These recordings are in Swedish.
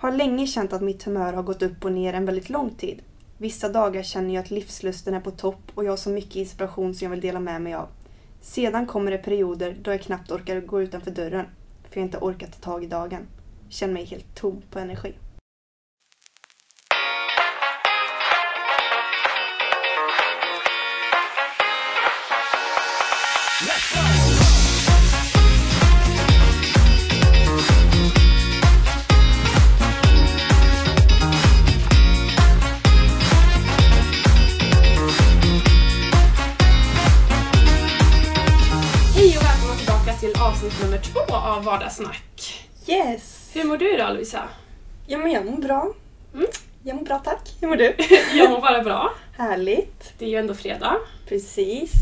Har länge känt att mitt humör har gått upp och ner en väldigt lång tid. Vissa dagar känner jag att livslusten är på topp och jag har så mycket inspiration som jag vill dela med mig av. Sedan kommer det perioder då jag knappt orkar gå utanför dörren, för jag inte orkat ta tag i dagen. Känner mig helt tom på energi. Av Vardagssnack. Yes! Hur mår du idag Lovisa? Ja men jag mår bra. Mm. Jag mår bra tack. Hur mår du? Jag mår bara bra. Härligt. Det är ju ändå fredag. Precis.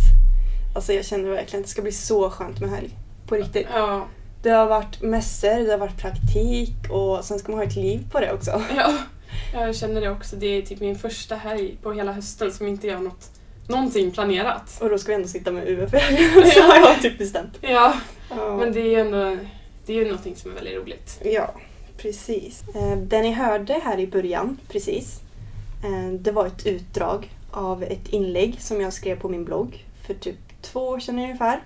Alltså jag känner verkligen att det ska bli så skönt med helg. På riktigt. Ja. Det har varit mässor, det har varit praktik och sen ska man ha ett liv på det också. ja. Jag känner det också. Det är typ min första helg på hela hösten som inte gör något, någonting planerat. Och då ska vi ändå sitta med UF så har jag typ bestämt. Ja, Ja, men det är ju ändå det är ju någonting som är väldigt roligt. ja precis. Eh, Det ni hörde här i början, precis, eh, det var ett utdrag av ett inlägg som jag skrev på min blogg för typ två år sedan ungefär.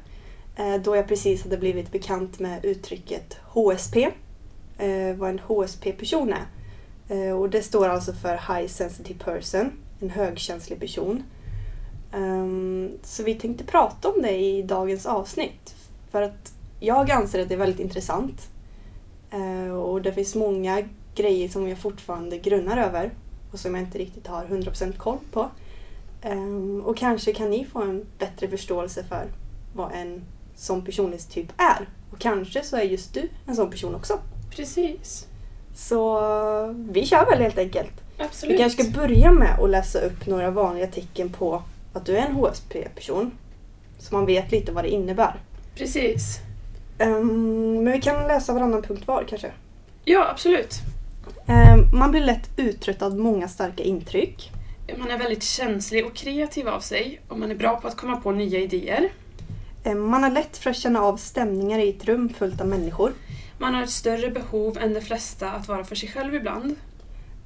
Eh, Då jag precis hade blivit bekant med uttrycket HSP. Vad en HSP-person är. Och det står alltså för High Sensitive Person, en högkänslig person. Ehm, Så vi tänkte prata om det i dagens avsnitt. För att jag anser att det är väldigt intressant. Eh, Och det finns många grejer som jag fortfarande grunnar över och som jag inte riktigt har 100% koll på. Ehm, Och kanske kan ni få en bättre förståelse för vad en sån personlighetstyp är. Och kanske så är just du en sån person också. Precis. Så vi kör väl helt enkelt. Absolut. Vi kanske ska börja med att läsa upp några vanliga tecken på att du är en HSP-person. Så man vet lite vad det innebär. Precis. Ehm, men vi kan läsa varannan punkt var kanske. Ja, absolut. Ehm, man blir lätt uttröttad av många starka intryck. Man är väldigt känslig och kreativ av sig och man är bra på att komma på nya idéer. Ehm, man har lätt för att känna av stämningar i ett rum fullt av människor. Man har ett större behov än de flesta att vara för sig själv ibland.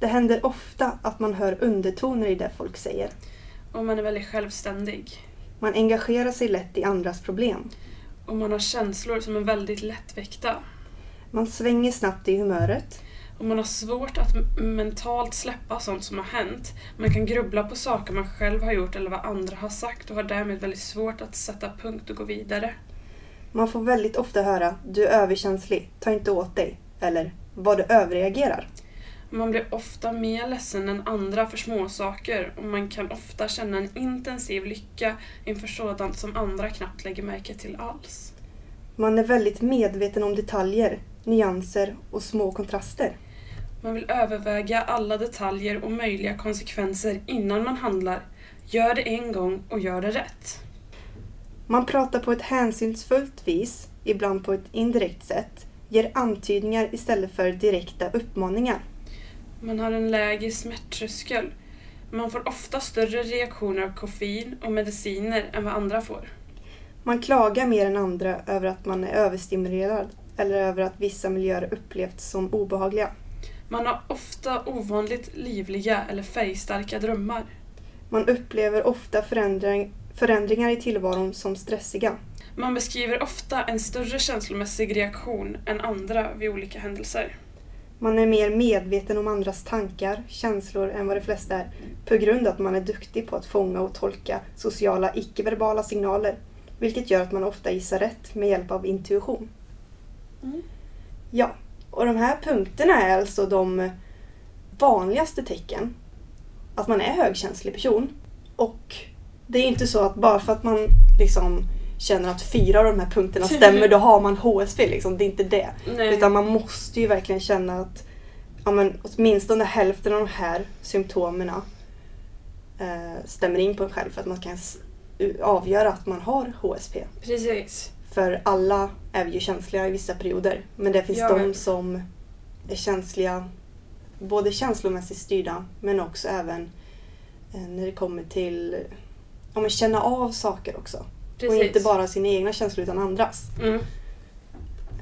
Det händer ofta att man hör undertoner i det folk säger. Och man är väldigt självständig. Man engagerar sig lätt i andras problem. Och man har känslor som är väldigt lättväckta. Man svänger snabbt i humöret. Och man har svårt att mentalt släppa sånt som har hänt. Man kan grubbla på saker man själv har gjort eller vad andra har sagt och har därmed väldigt svårt att sätta punkt och gå vidare. Man får väldigt ofta höra “du är överkänslig, ta inte åt dig” eller “vad du överreagerar”. Man blir ofta mer ledsen än andra för småsaker och man kan ofta känna en intensiv lycka inför sådant som andra knappt lägger märke till alls. Man är väldigt medveten om detaljer, nyanser och små kontraster. Man vill överväga alla detaljer och möjliga konsekvenser innan man handlar. Gör det en gång och gör det rätt. Man pratar på ett hänsynsfullt vis, ibland på ett indirekt sätt, ger antydningar istället för direkta uppmaningar. Man har en lägre smärttröskel. Man får ofta större reaktioner av koffein och mediciner än vad andra får. Man klagar mer än andra över att man är överstimulerad eller över att vissa miljöer upplevts som obehagliga. Man har ofta ovanligt livliga eller färgstarka drömmar. Man upplever ofta förändring, förändringar i tillvaron som stressiga. Man beskriver ofta en större känslomässig reaktion än andra vid olika händelser. Man är mer medveten om andras tankar, känslor än vad de flesta är på grund av att man är duktig på att fånga och tolka sociala icke-verbala signaler. Vilket gör att man ofta gissar rätt med hjälp av intuition. Mm. Ja, och de här punkterna är alltså de vanligaste tecken att man är högkänslig person. Och det är inte så att bara för att man liksom känner att fyra av de här punkterna stämmer, då har man HSP. Liksom. Det är inte det. Nej. Utan man måste ju verkligen känna att ja, men, åtminstone hälften av de här symptomen eh, stämmer in på en själv för att man kan avgöra att man har HSP. Precis. För alla är vi ju känsliga i vissa perioder. Men det finns Ja, de som är känsliga, både känslomässigt styrda men också även eh, när det kommer till ja, men känna av saker också. Precis. Och inte bara sina egna känslor utan andras. Mm.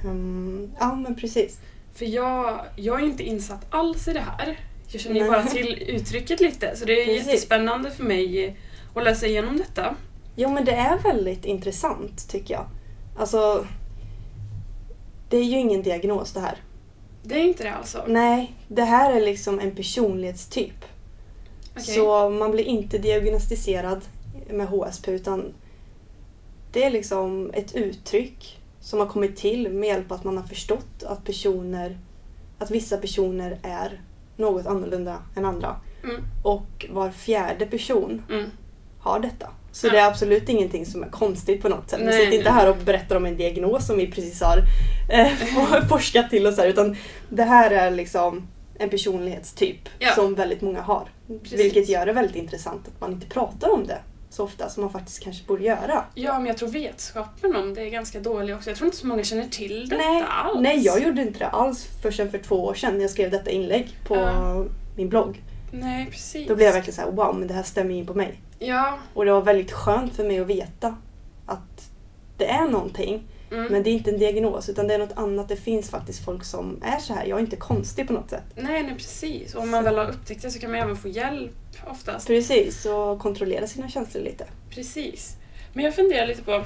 Mm, ja men precis. För jag, jag är inte insatt alls i det här. Jag känner ju bara till uttrycket lite så det är Precis. jättespännande för mig att läsa igenom detta. Jo men det är väldigt intressant tycker jag. Alltså, det är ju ingen diagnos det här. Det är inte det alltså? Nej, det här är liksom en personlighetstyp. Okej. Så man blir inte diagnostiserad med HSP utan det är liksom ett uttryck som har kommit till med hjälp av att man har förstått att personer, att vissa personer är något annorlunda än andra. Mm, Och var fjärde person mm. har detta. Så Ja. det är absolut ingenting som är konstigt på något sätt. Vi Nej, sitter inte här och berättar om en diagnos som vi precis har eh, forskat till och så här, utan det här är liksom en personlighetstyp Ja. som väldigt många har. Precis. Vilket gör det väldigt intressant att man inte pratar om det så ofta som man faktiskt kanske borde göra. Ja, men jag tror vetskapen om det är ganska dålig också. Jag tror inte så många känner till detta Nej, alls. nej, jag gjorde inte det alls förrän för två år sedan när jag skrev detta inlägg på Ja. min blogg. Nej, precis. Då blev jag verkligen så här: wow, men det här stämmer in på mig. Ja. Och det var väldigt skönt för mig att veta att det är någonting Mm. Men det är inte en diagnos utan det är något annat. Det finns faktiskt folk som är så här. Jag är inte konstig på något sätt. Nej, nej, precis. Och om man väl har upptäckt det så kan man även få hjälp oftast. Precis, och kontrollera sina känslor lite. Precis. Men jag funderar lite på,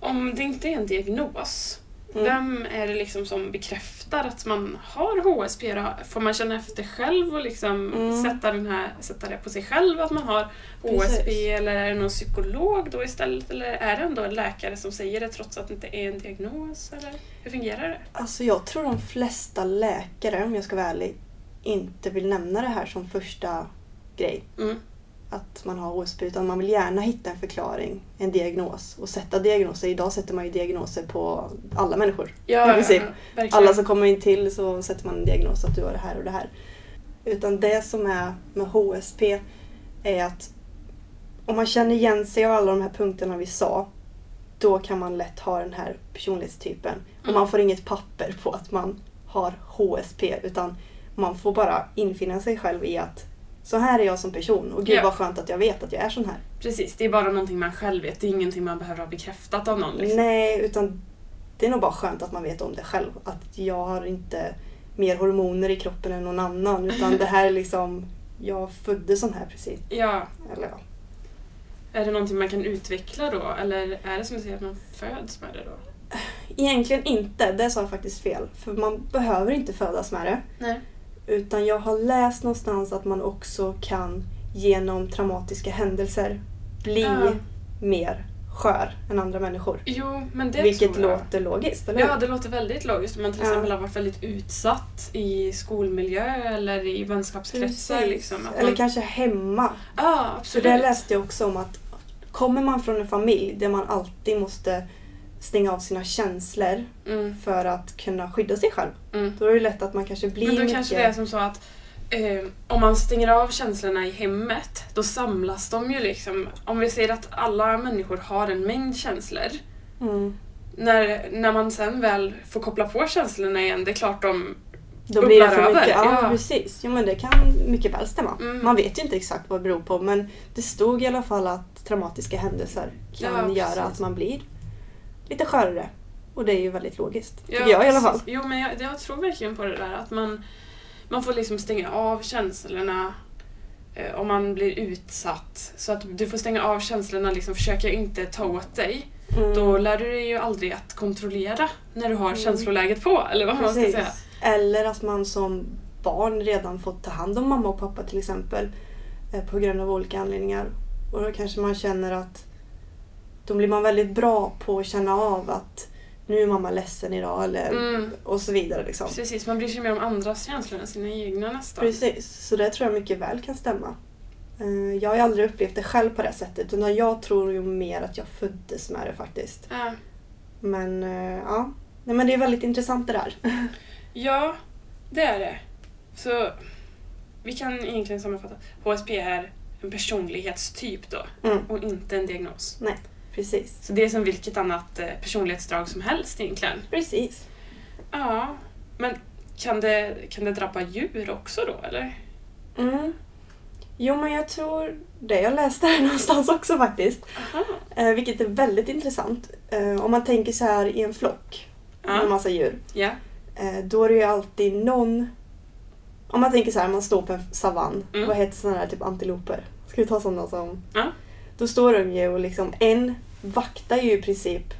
om det inte är en diagnos, Mm. vem är det liksom som bekräftar att man har HSP då? Får man känna efter själv och liksom Mm. sätta, den här, sätta det på sig själv att man har HSP Precis. eller är det någon psykolog då istället? Eller är det ändå en läkare som säger det trots att det inte är en diagnos? Eller hur fungerar det? Alltså jag tror de flesta läkare, om jag ska vara ärlig, inte vill nämna det här som första grej. Mm. Att man har HSP. Utan man vill gärna hitta en förklaring, en diagnos. Och sätta diagnoser. Idag sätter man ju diagnoser på alla människor. Ja, I princip. verkligen. Alla som kommer in till så sätter man en diagnos att du har det här och det här. Utan det som är med HSP är att om man känner igen sig av alla de här punkterna vi sa då kan man lätt ha den här personlighetstypen. Och Mm. man får inget papper på att man har HSP utan man får bara infinna sig själv i att så här är jag som person och gud Ja. vad skönt att jag vet att jag är sån här. Precis, det är bara någonting man själv vet. Det är ingenting man behöver ha bekräftat av någon. Liksom. Nej, utan det är nog bara skönt att man vet om det själv. Att jag har inte mer hormoner i kroppen än någon annan. Utan det här är liksom, jag föddes sån här precis. Ja, Eller ja. är det någonting man kan utveckla då? Eller är det som du säger att man föds med det då? Egentligen inte, det sa jag faktiskt fel. För man behöver inte födas med det. Nej. Utan jag har läst någonstans att man också kan genom traumatiska händelser bli Ja. mer skör än andra människor. Jo, men det Vilket tror jag. låter logiskt, eller? Ja, det låter väldigt logiskt. Om man till Ja. exempel har varit väldigt utsatt i skolmiljö eller i vänskapskretsar. Liksom, Eller man... kanske hemma. Ja, För absolut. det läste jag också om att kommer man från en familj där man alltid måste stänga av sina känslor Mm, för att kunna skydda sig själv. mm. Då är det lätt att man kanske blir Men då mycket... kanske det är som så att eh, om man stänger av känslorna i hemmet, då samlas de ju liksom. Om vi säger att alla människor har en mängd känslor. mm. När, när man sen väl får koppla på känslorna igen, det är klart de... Då blir det för mycket. Ja, ja. precis. Jo, men det kan mycket väl stämma. Mm. Man vet ju inte exakt vad det beror på men det stod i alla fall att traumatiska händelser kan Ja, göra att man blir lite skörare. Och det är ju väldigt logiskt. Ja, jag i alla fall. precis. Jo, men jag, jag tror verkligen på det där att man, man får liksom stänga av känslorna eh, om man blir utsatt. Så att du får stänga av känslorna, liksom försöka inte ta åt dig. Mm. Då lär du dig ju aldrig att kontrollera när du har Mm. känsloläget på, eller vad man ska Precis. säga. Eller att man som barn redan fått ta hand om mamma och pappa till exempel. eh, På grund av olika anledningar. Och då kanske man känner att då blir man väldigt bra på att känna av att nu är mamma ledsen idag eller Mm. och så vidare. Liksom. Precis, man bryr sig mer om andras känslor än sina egna nästan. Precis, så det tror jag mycket väl kan stämma. Eh, Jag har aldrig upplevt det själv på det sättet utan jag tror ju mer att jag föddes med det faktiskt. Ja. Men eh, ja, Nej, men det är väldigt intressant det där. ja, det är det. Så vi kan egentligen sammanfatta. HSP är en personlighetstyp då Mm, och inte en diagnos. Precis. Så det är som vilket annat eh, personlighetsdrag som helst egentligen. Precis. Ja, men kan det, kan det drabba djur också då eller? Mm. Jo men jag tror det. Jag läste här någonstans också faktiskt. Eh, vilket är väldigt intressant. Eh, om man tänker så här i en flock med en massa djur. ja. eh, då är det ju alltid någon... Om man tänker så här, man står på en savann. Mm. Vad heter sådana där typ antiloper? Ska vi ta sådana som... Ja. Då står de ju och liksom, en vaktar ju i princip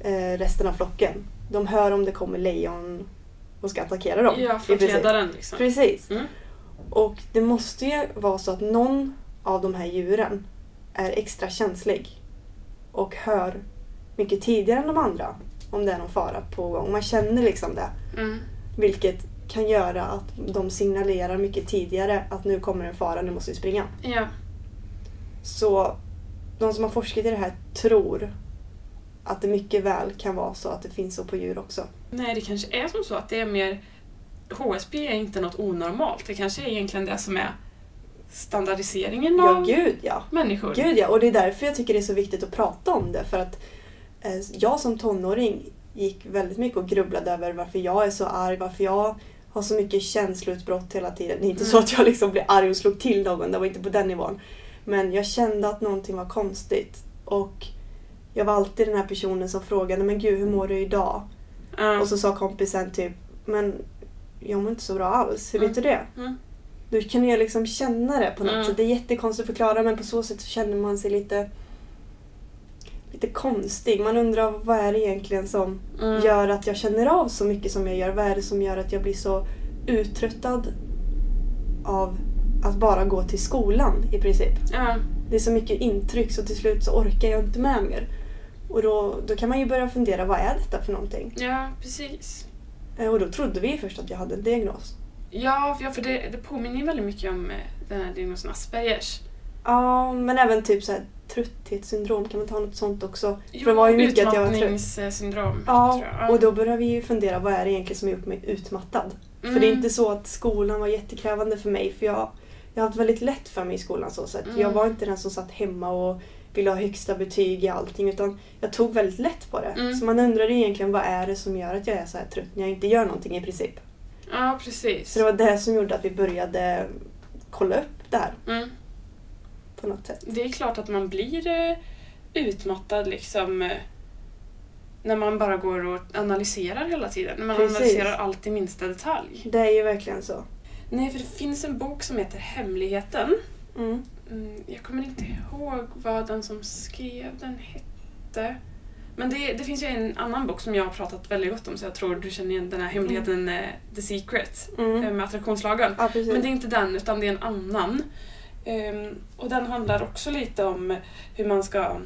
eh, resten av flocken. De hör om det kommer lejon och ska attackera dem. Ja, flockledaren liksom. Precis. Mm. Och det måste ju vara så att någon av de här djuren är extra känslig och hör mycket tidigare än de andra om det är någon fara på gång. Man känner liksom det. Mm. Vilket kan göra att de signalerar mycket tidigare att nu kommer en fara, nu måste vi springa. Ja. Så de som har forskat i det här tror att det mycket väl kan vara så att det finns så på djur också. Nej, det kanske är som så att det är mer... HSP är inte något onormalt. Det kanske är egentligen det som är standardiseringen Ja, av gud ja. människor. Gud ja, och det är därför jag tycker det är så viktigt att prata om det. För att eh, jag som tonåring gick väldigt mycket och grubblade över varför jag är så arg, varför jag har så mycket känsloutbrott hela tiden. Det är inte så Mm. att jag liksom blev arg och slog till någon, det var inte på den nivån. Men jag kände att någonting var konstigt. Och jag var alltid den här personen som frågade, men gud hur mår du idag? Ja. Och så sa kompisen typ, men jag mår inte så bra alls, hur Mm. vet du det? Mm. Då kan jag liksom känna det på något Mm. sätt. Det är jättekonstigt att förklara men på så sätt så känner man sig lite lite konstig. Man undrar vad är det egentligen som Mm. gör att jag känner av så mycket som jag gör? Vad är det som gör att jag blir så uttröttad av att bara gå till skolan i princip? Ja. Det är så mycket intryck så till slut så orkar jag inte med mer. Och då, då kan man ju börja fundera, vad är detta för någonting? ja, precis. Eh, Och då trodde vi först att jag hade en diagnos. Ja, för det, det påminner väldigt mycket om eh, den här diagnosen Aspergers. Ja, men även typ så här trötthetssyndrom, kan man ta något sånt också? Jo, För det var ju mycket att jag var trött. Ja, och då började vi ju fundera vad är det egentligen som har gjort mig utmattad? För det är Mm. inte så att skolan var jättekrävande för mig för jag, jag har haft väldigt lätt för mig i skolan så sätt. Mm. Jag var inte den som satt hemma och ville ha högsta betyg i allting utan jag tog väldigt lätt på det. Mm. Så man undrar egentligen vad är det som gör att jag är så här trött när jag inte gör någonting i princip. Ja, precis. Så det var det som gjorde att vi började kolla upp det här Mm. på något sätt. Det är klart att man blir eh, utmattad liksom eh, när man bara går och analyserar hela tiden. När man Precis. analyserar allt i minsta detalj. Det är ju verkligen så. Nej, för det finns en bok som heter Hemligheten. Mm. Mm, jag kommer inte ihåg vad den som skrev den hette. Men det, det finns ju en annan bok som jag har pratat väldigt gott om så jag tror du känner igen den här hemligheten eh, The Secret eh, Mm. med attraktionslagen. Ja. Men det är inte den utan det är en annan. Ehm, och den handlar också lite om hur man ska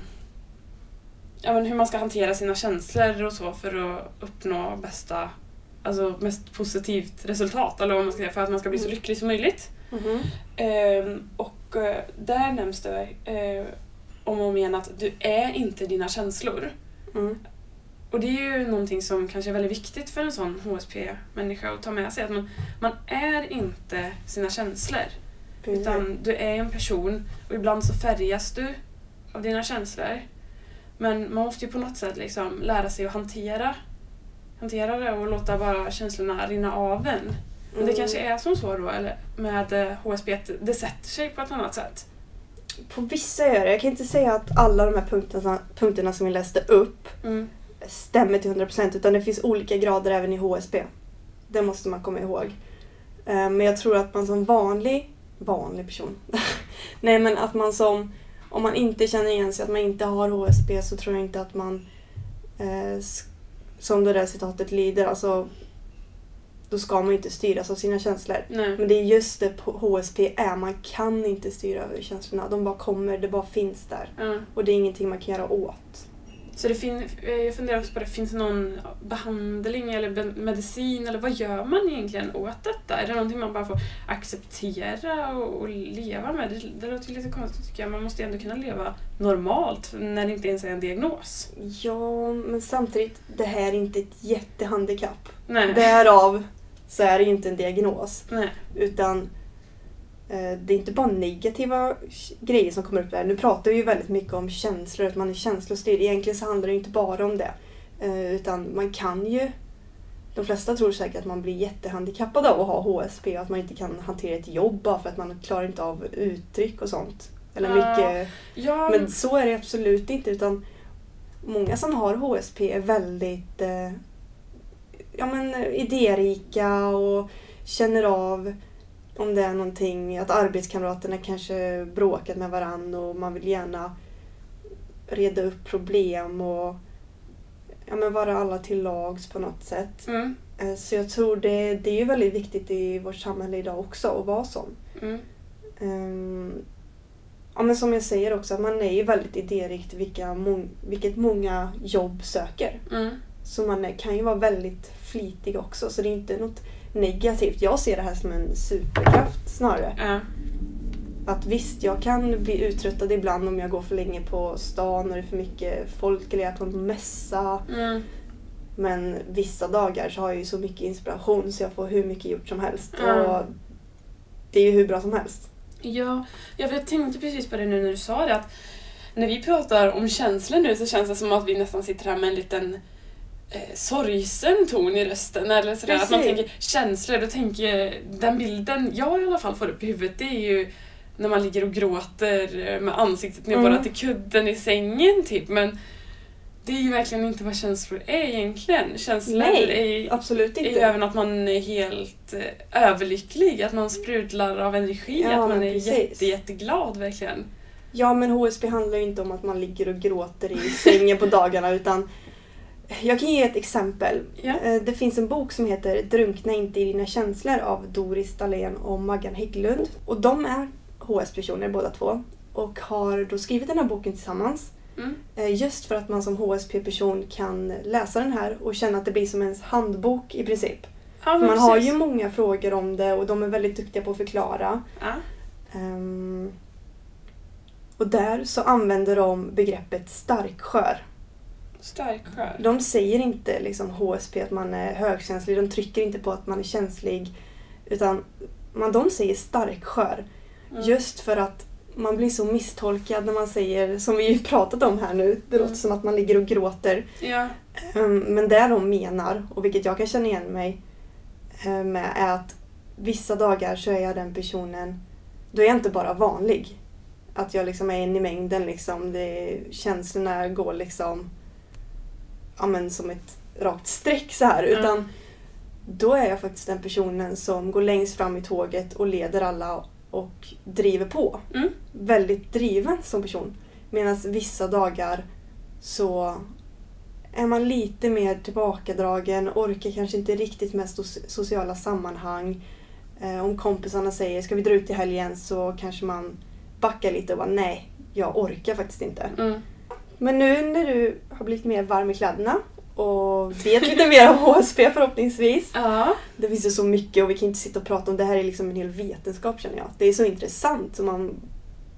ja, men hur man ska hantera sina känslor och så för att uppnå bästa, alltså mest positivt resultat eller vad man ska säga för att man ska bli så Mm. lycklig som möjligt. Mhm. Ehm, och eh, där nämns det eh, om och om igen att du är inte dina känslor. Mm. Och det är ju någonting som kanske är väldigt viktigt för en sån HSP-människa att ta med sig. Att man, man är inte sina känslor. Precis. Utan du är en person och ibland så färgas du av dina känslor. Men man måste ju på något sätt liksom lära sig att hantera, hantera det och låta bara känslorna rinna av en. Men det Mm. kanske är som så då eller med eh, HSP, att det sätter sig på ett annat sätt. På vissa gör det. Jag kan inte säga att alla de här punkterna, punkterna som vi läste upp Mm. stämmer till 100% utan det finns olika grader även i HSP. Det måste man komma ihåg. Eh, Men jag tror att man som vanlig, vanlig person, nej men att man som, om man inte känner igen sig, att man inte har HSP så tror jag inte att man, eh, som det där citatet lyder, alltså då ska man inte styras av sina känslor. Nej. Men det är just det HSP är, man kan inte styra över känslorna. De bara kommer, det bara finns där. Ja. Och det är ingenting man kan göra åt. Så det fin- eh, jag funderar också på det, finns det någon behandling eller medicin eller vad gör man egentligen åt detta? Är det någonting man bara får acceptera och, och leva med? Det, det låter lite konstigt tycker jag. Man måste ju ändå kunna leva normalt när det inte ens är en diagnos. Ja, men samtidigt, det här är inte ett jättehandikapp. Nej. Därav så är det ju inte en diagnos. Nej. Utan det är inte bara negativa grejer som kommer upp där. Nu pratar vi ju väldigt mycket om känslor, att man är känslostyrd. Egentligen så handlar det inte bara om det. Eh, utan man kan ju... De flesta tror säkert att man blir jättehandikappad av att ha HSP och att man inte kan hantera ett jobb bara för att man klarar inte av uttryck och sånt. Eller mycket... Ja, Men så är det absolut inte utan många som har HSP är väldigt... Eh, ja, men, idérika och känner av om det är någonting, att arbetskamraterna kanske bråkat med varandra och man vill gärna reda upp problem och ja, men vara alla till lags på något sätt. Mm. Eh, Så jag tror det, det är väldigt viktigt i vårt samhälle idag också att vara sån. Mm. Ehm, ja, men som jag säger också, man är ju väldigt idérikt vilka mång, vilket många jobb söker. Mm. Så man är, kan ju vara väldigt flitig också, så det är inte något negativt. Jag ser det här som en superkraft snarare. Ja. Att visst, jag kan bli uttröttad ibland om jag går för länge på stan och det är för mycket folk eller jag är på mässa. Mm. Men vissa dagar så har jag ju så mycket inspiration så jag får hur mycket gjort som helst. Mm. Och det är ju hur bra som helst. Ja, jag tänkte precis på det nu när du sa det att när vi pratar om känslor nu så känns det som att vi nästan sitter här med en liten eh, sorgsen ton i rösten. Eller sådär. Att man tänker känslor, då tänker jag, den bilden jag i alla fall får upp i huvudet det är ju när man ligger och gråter eh, med ansiktet ner Mm. bara till kudden i sängen typ. Men det är ju verkligen inte vad känslor är egentligen. Känslor Nej, är, absolut är ju inte. även att man är helt eh, överlycklig, att man sprudlar av energi, Ja, att man är precis. jätte, jätteglad verkligen. Ja, men HSB handlar ju inte om att man ligger och gråter i sängen på dagarna utan jag kan ge ett exempel. Ja. Eh, Det finns en bok som heter Drunkna inte i dina känslor av Doris Dahlén och Maggan Hägglund. Och de är HS-personer båda två och har då skrivit den här boken tillsammans. Mm. Eh, Just för att man som HSP-person kan läsa den här och känna att det blir som ens handbok i princip. Ja, man har precis. ju många frågor om det och de är väldigt duktiga på att förklara. Ja. Ehm, och där så använder de begreppet starkskör. Stark skör. De säger inte liksom HSP att man är högkänslig, de trycker inte på att man är känslig. Utan man, de säger starkskör. Mm. Just för att man blir så misstolkad när man säger, som vi ju pratat om här nu, det låter Mm. som att man ligger och gråter. Ja. Ehm, Men det de menar, och vilket jag kan känna igen mig eh, med, är att vissa dagar så är jag den personen, då är jag inte bara vanlig. Att jag liksom är en i mängden liksom. Det, känslorna går liksom ja, men som ett rakt streck så här. Mm. Utan då är jag faktiskt den personen som går längst fram i tåget och leder alla och driver på. Mm. Väldigt driven som person. Medan vissa dagar så är man lite mer tillbakadragen, orkar kanske inte riktigt med so- sociala sammanhang. Eh, om kompisarna säger ska vi dra ut i helgen så kanske man backar lite och bara nej, jag orkar faktiskt inte. Mm. Men nu när du har blivit mer varm i kläderna och vet lite mer om HSP förhoppningsvis. Ja. Det finns ju så mycket och vi kan inte sitta och prata om det här är liksom en hel vetenskap känner jag. Det är så intressant så man,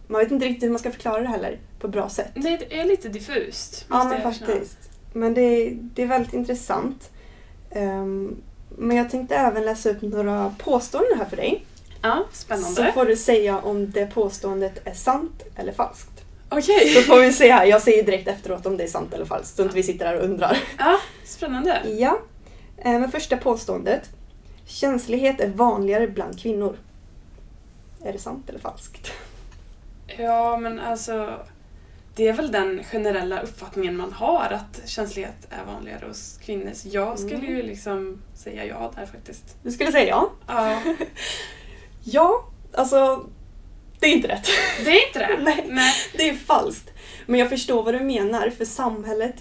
man vet inte riktigt hur man ska förklara det heller på ett bra sätt. Det är lite diffust. Ja men faktiskt. Men det, det är väldigt intressant. Ehm, men jag tänkte även läsa upp några påståenden här för dig. Ja, Så spännande. får du säga om det påståendet är sant eller falskt. Okej. Så får vi se här. Jag säger direkt efteråt om det är sant eller falskt så inte vi sitter här och undrar. Ja, spännande. Ja. Eh, Men första påståendet. Känslighet är vanligare bland kvinnor. Är det sant eller falskt? Ja, men alltså... Det är väl den generella uppfattningen man har att känslighet är vanligare hos kvinnor. Så jag skulle Mm. ju liksom säga ja där faktiskt. Du skulle säga ja. Ja, Ja, alltså det är inte rätt. det är inte det. Nej. Nej. Det är falskt. Men jag förstår vad du menar för samhället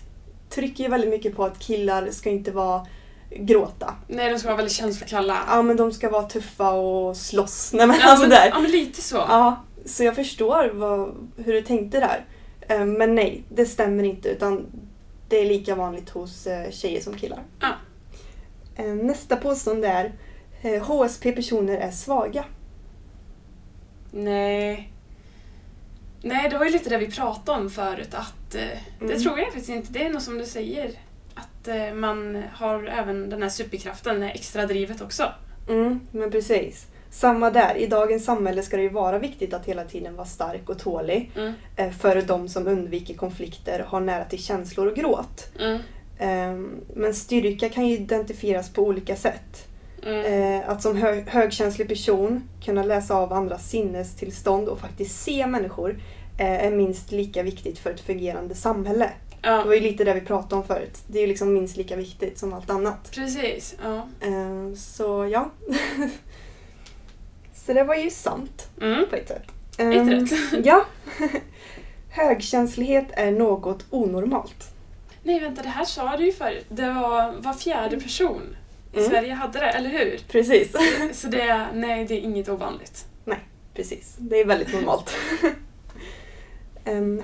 trycker ju väldigt mycket på att killar ska inte vara gråta. Nej, de ska vara väldigt känslokalla. Ja men de ska vara tuffa och slåss. Nej men Ja, alltså men, där. ja, men lite så. Ja, så jag förstår vad, hur du tänkte där. Eh, Men nej, det stämmer inte utan det är lika vanligt hos eh, tjejer som killar. Ja. Eh, Nästa påstående är HSP-personer är svaga. Nej. Nej, det var ju lite det vi pratade om förut att eh, det Mm. tror jag faktiskt inte. Det är nog som du säger. Att eh, man har även den här superkraften, det här extra drivet också. Mm, men precis. Samma där, i dagens samhälle ska det ju vara viktigt att hela tiden vara stark och tålig. Mm. eh, För de som undviker konflikter, har nära till känslor och gråt. Mm. Eh, Men styrka kan ju identifieras på olika sätt. Mm. Eh, Att som hö- högkänslig person kunna läsa av andras sinnestillstånd och faktiskt se människor eh, är minst lika viktigt för ett fungerande samhälle. Det Ja, var ju lite det vi pratade om förut. Det är ju liksom minst lika viktigt som allt annat. precis. Ja. Eh, så ja. så det var ju sant Mm. på ett sätt. Ett Ehm, rätt. ja. Högkänslighet är något onormalt. Nej, vänta, det här sa du ju förut. Det var var fjärde person Mm. Sverige hade det, eller hur? Precis. Så det, är- nej, det är inget ovanligt. Precis. Det är väldigt normalt.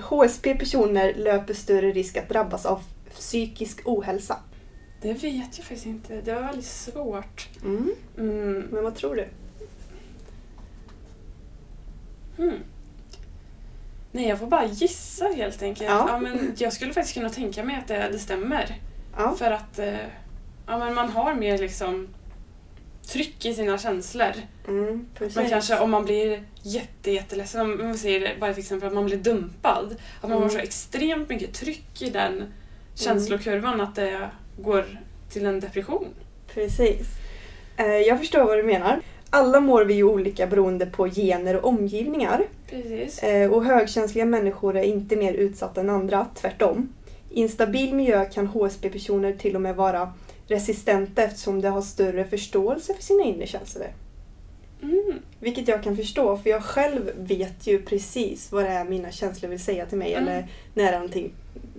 HSP-personer löper större risk att drabbas av psykisk ohälsa. Det vet jag faktiskt inte. Det var väldigt svårt. Mm. Mm. Men vad tror du? Hmm. Nej, jag får bara gissa helt enkelt. Ja. Ja. men jag skulle faktiskt kunna tänka mig att det, det stämmer. Ja. För att eh, ja, men man har mer liksom tryck i sina känslor. Mm. Man kanske, om man blir jätte, jätteledsen, om man säger bara till exempel att man blir dumpad, att man Mm. har så extremt mycket tryck i den känslokurvan att det går till en depression. Precis. Eh, jag förstår vad du menar. Alla mår vi ju olika beroende på gener och omgivningar. Precis. Eh, och högkänsliga människor är inte mer utsatta än andra, tvärtom. I en stabil miljö kan HSP-personer till och med vara resistenta eftersom de har större förståelse för sina inre känslor. Mm. Vilket jag kan förstå, för jag själv vet ju precis vad det är mina känslor vill säga till mig. Mm. Eller när någonting.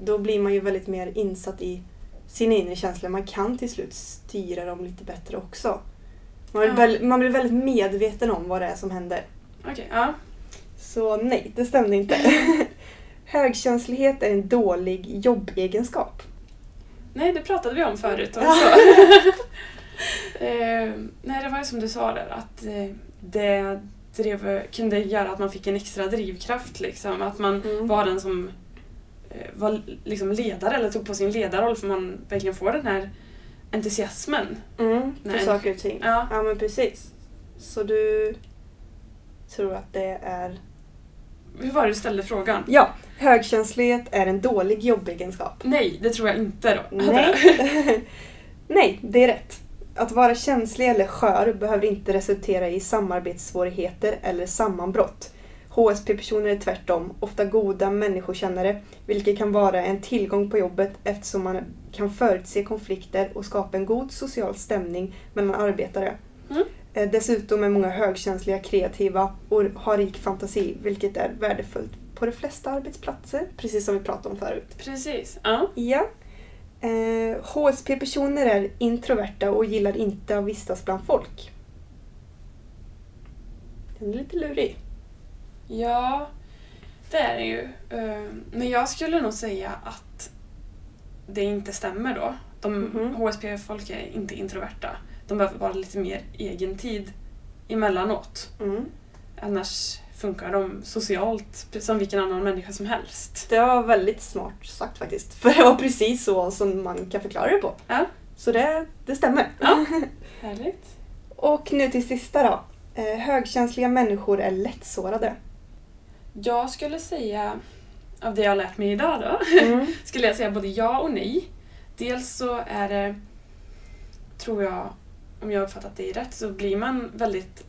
Då blir man ju väldigt mer insatt i sina inre känslor. Man kan till slut styra dem lite bättre också. Man blir, Ja. väl, man blir väldigt medveten om vad det är som händer. Okej, ja. Så nej, det stämde inte. Högkänslighet är en dålig jobbegenskap. Nej, det pratade vi om förut också. Eh, nej, det var ju som du sa där att eh, det drev, kunde göra att man fick en extra drivkraft. Liksom. Att man Mm. var den som eh, var liksom ledare eller tog på sin ledarroll för man verkligen får den här entusiasmen. Mm, för Nej. saker och ting. Ja. Ja men precis. Så du tror att det är... Hur var det du ställde frågan? Ja, högkänslighet är en dålig jobbegenskap. Nej, det tror jag inte då. Nej. Nej, det är rätt. Att vara känslig eller skör behöver inte resultera i samarbetssvårigheter eller sammanbrott. HSP-personer är tvärtom ofta goda människokännare, vilket kan vara en tillgång på jobbet eftersom man kan förutse konflikter och skapa en god social stämning mellan arbetare. Mm. Eh, Dessutom är många högkänsliga kreativa och har rik fantasi, vilket är värdefullt på de flesta arbetsplatser, precis som vi pratade om förut. Precis. Ja. Ja. Eh, HSP-personer är introverta och gillar inte att vistas bland folk. Den är lite lurig. Ja, det är det ju. Eh, Men jag skulle nog säga att det inte stämmer då. De Mhm. HSP-folk är inte introverta. De behöver bara lite mer egen tid emellanåt. Mm. Annars funkar de socialt som vilken annan människa som helst. Det var väldigt smart sagt faktiskt. För det var precis så som man kan förklara det på. Ja. Så det, det stämmer. Ja. Härligt. Och nu till sista då. Eh, högkänsliga människor är lättsårade. Jag skulle säga, av det jag har lärt mig idag då, Mm. skulle jag säga både ja och nej. Dels så är det, tror jag, om jag har uppfattat det rätt, så blir man väldigt...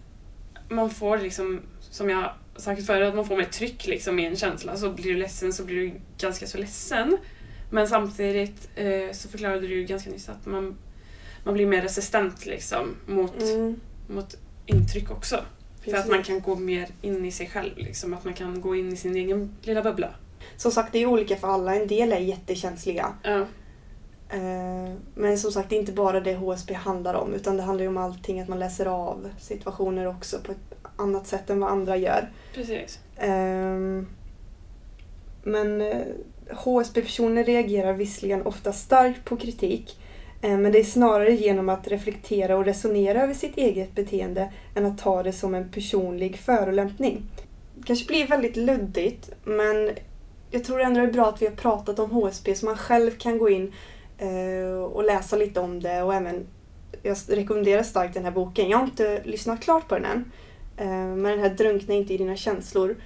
Man får liksom, som jag sagt förut, att man får mer tryck liksom i en känsla. Så blir du ledsen så blir du ganska så ledsen. Men samtidigt eh, så förklarade du ju ganska nyss att man, man blir mer resistent liksom mot, Mm. mot intryck också. För att Precis. man kan gå mer in i sig själv, liksom, att man kan gå in i sin egen lilla bubbla. Som sagt, det är olika för alla. En del är jättekänsliga. Ja. Eh, Men som sagt, det är inte bara det HSP handlar om utan det handlar ju om allting, att man läser av situationer också på ett annat sätt än vad andra gör. Precis. Ehm, Men eh, HSP-personer reagerar visserligen ofta starkt på kritik eh, men det är snarare genom att reflektera och resonera över sitt eget beteende än att ta det som en personlig förolämpning. Det kanske blir väldigt luddigt men jag tror ändå det är bra att vi har pratat om HSP så man själv kan gå in eh, och läsa lite om det och även jag rekommenderar starkt den här boken. Jag har inte lyssnat klart på den än. Eh, Men den här Drunkna inte i dina känslor.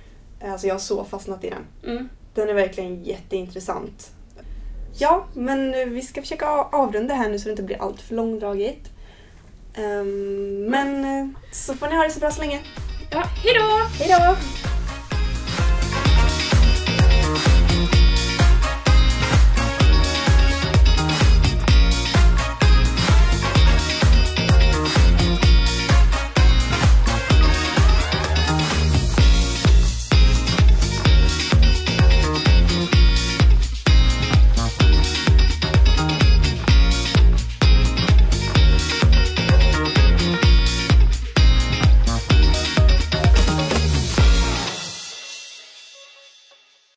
eh, Alltså jag har så fastnat i den. Mm. Den är verkligen jätteintressant. Ja, men vi ska försöka avrunda här nu så det inte blir allt för långdraget. Ehm, Men eh, så får ni ha det så bra så länge. Ja, hejdå! Hej då!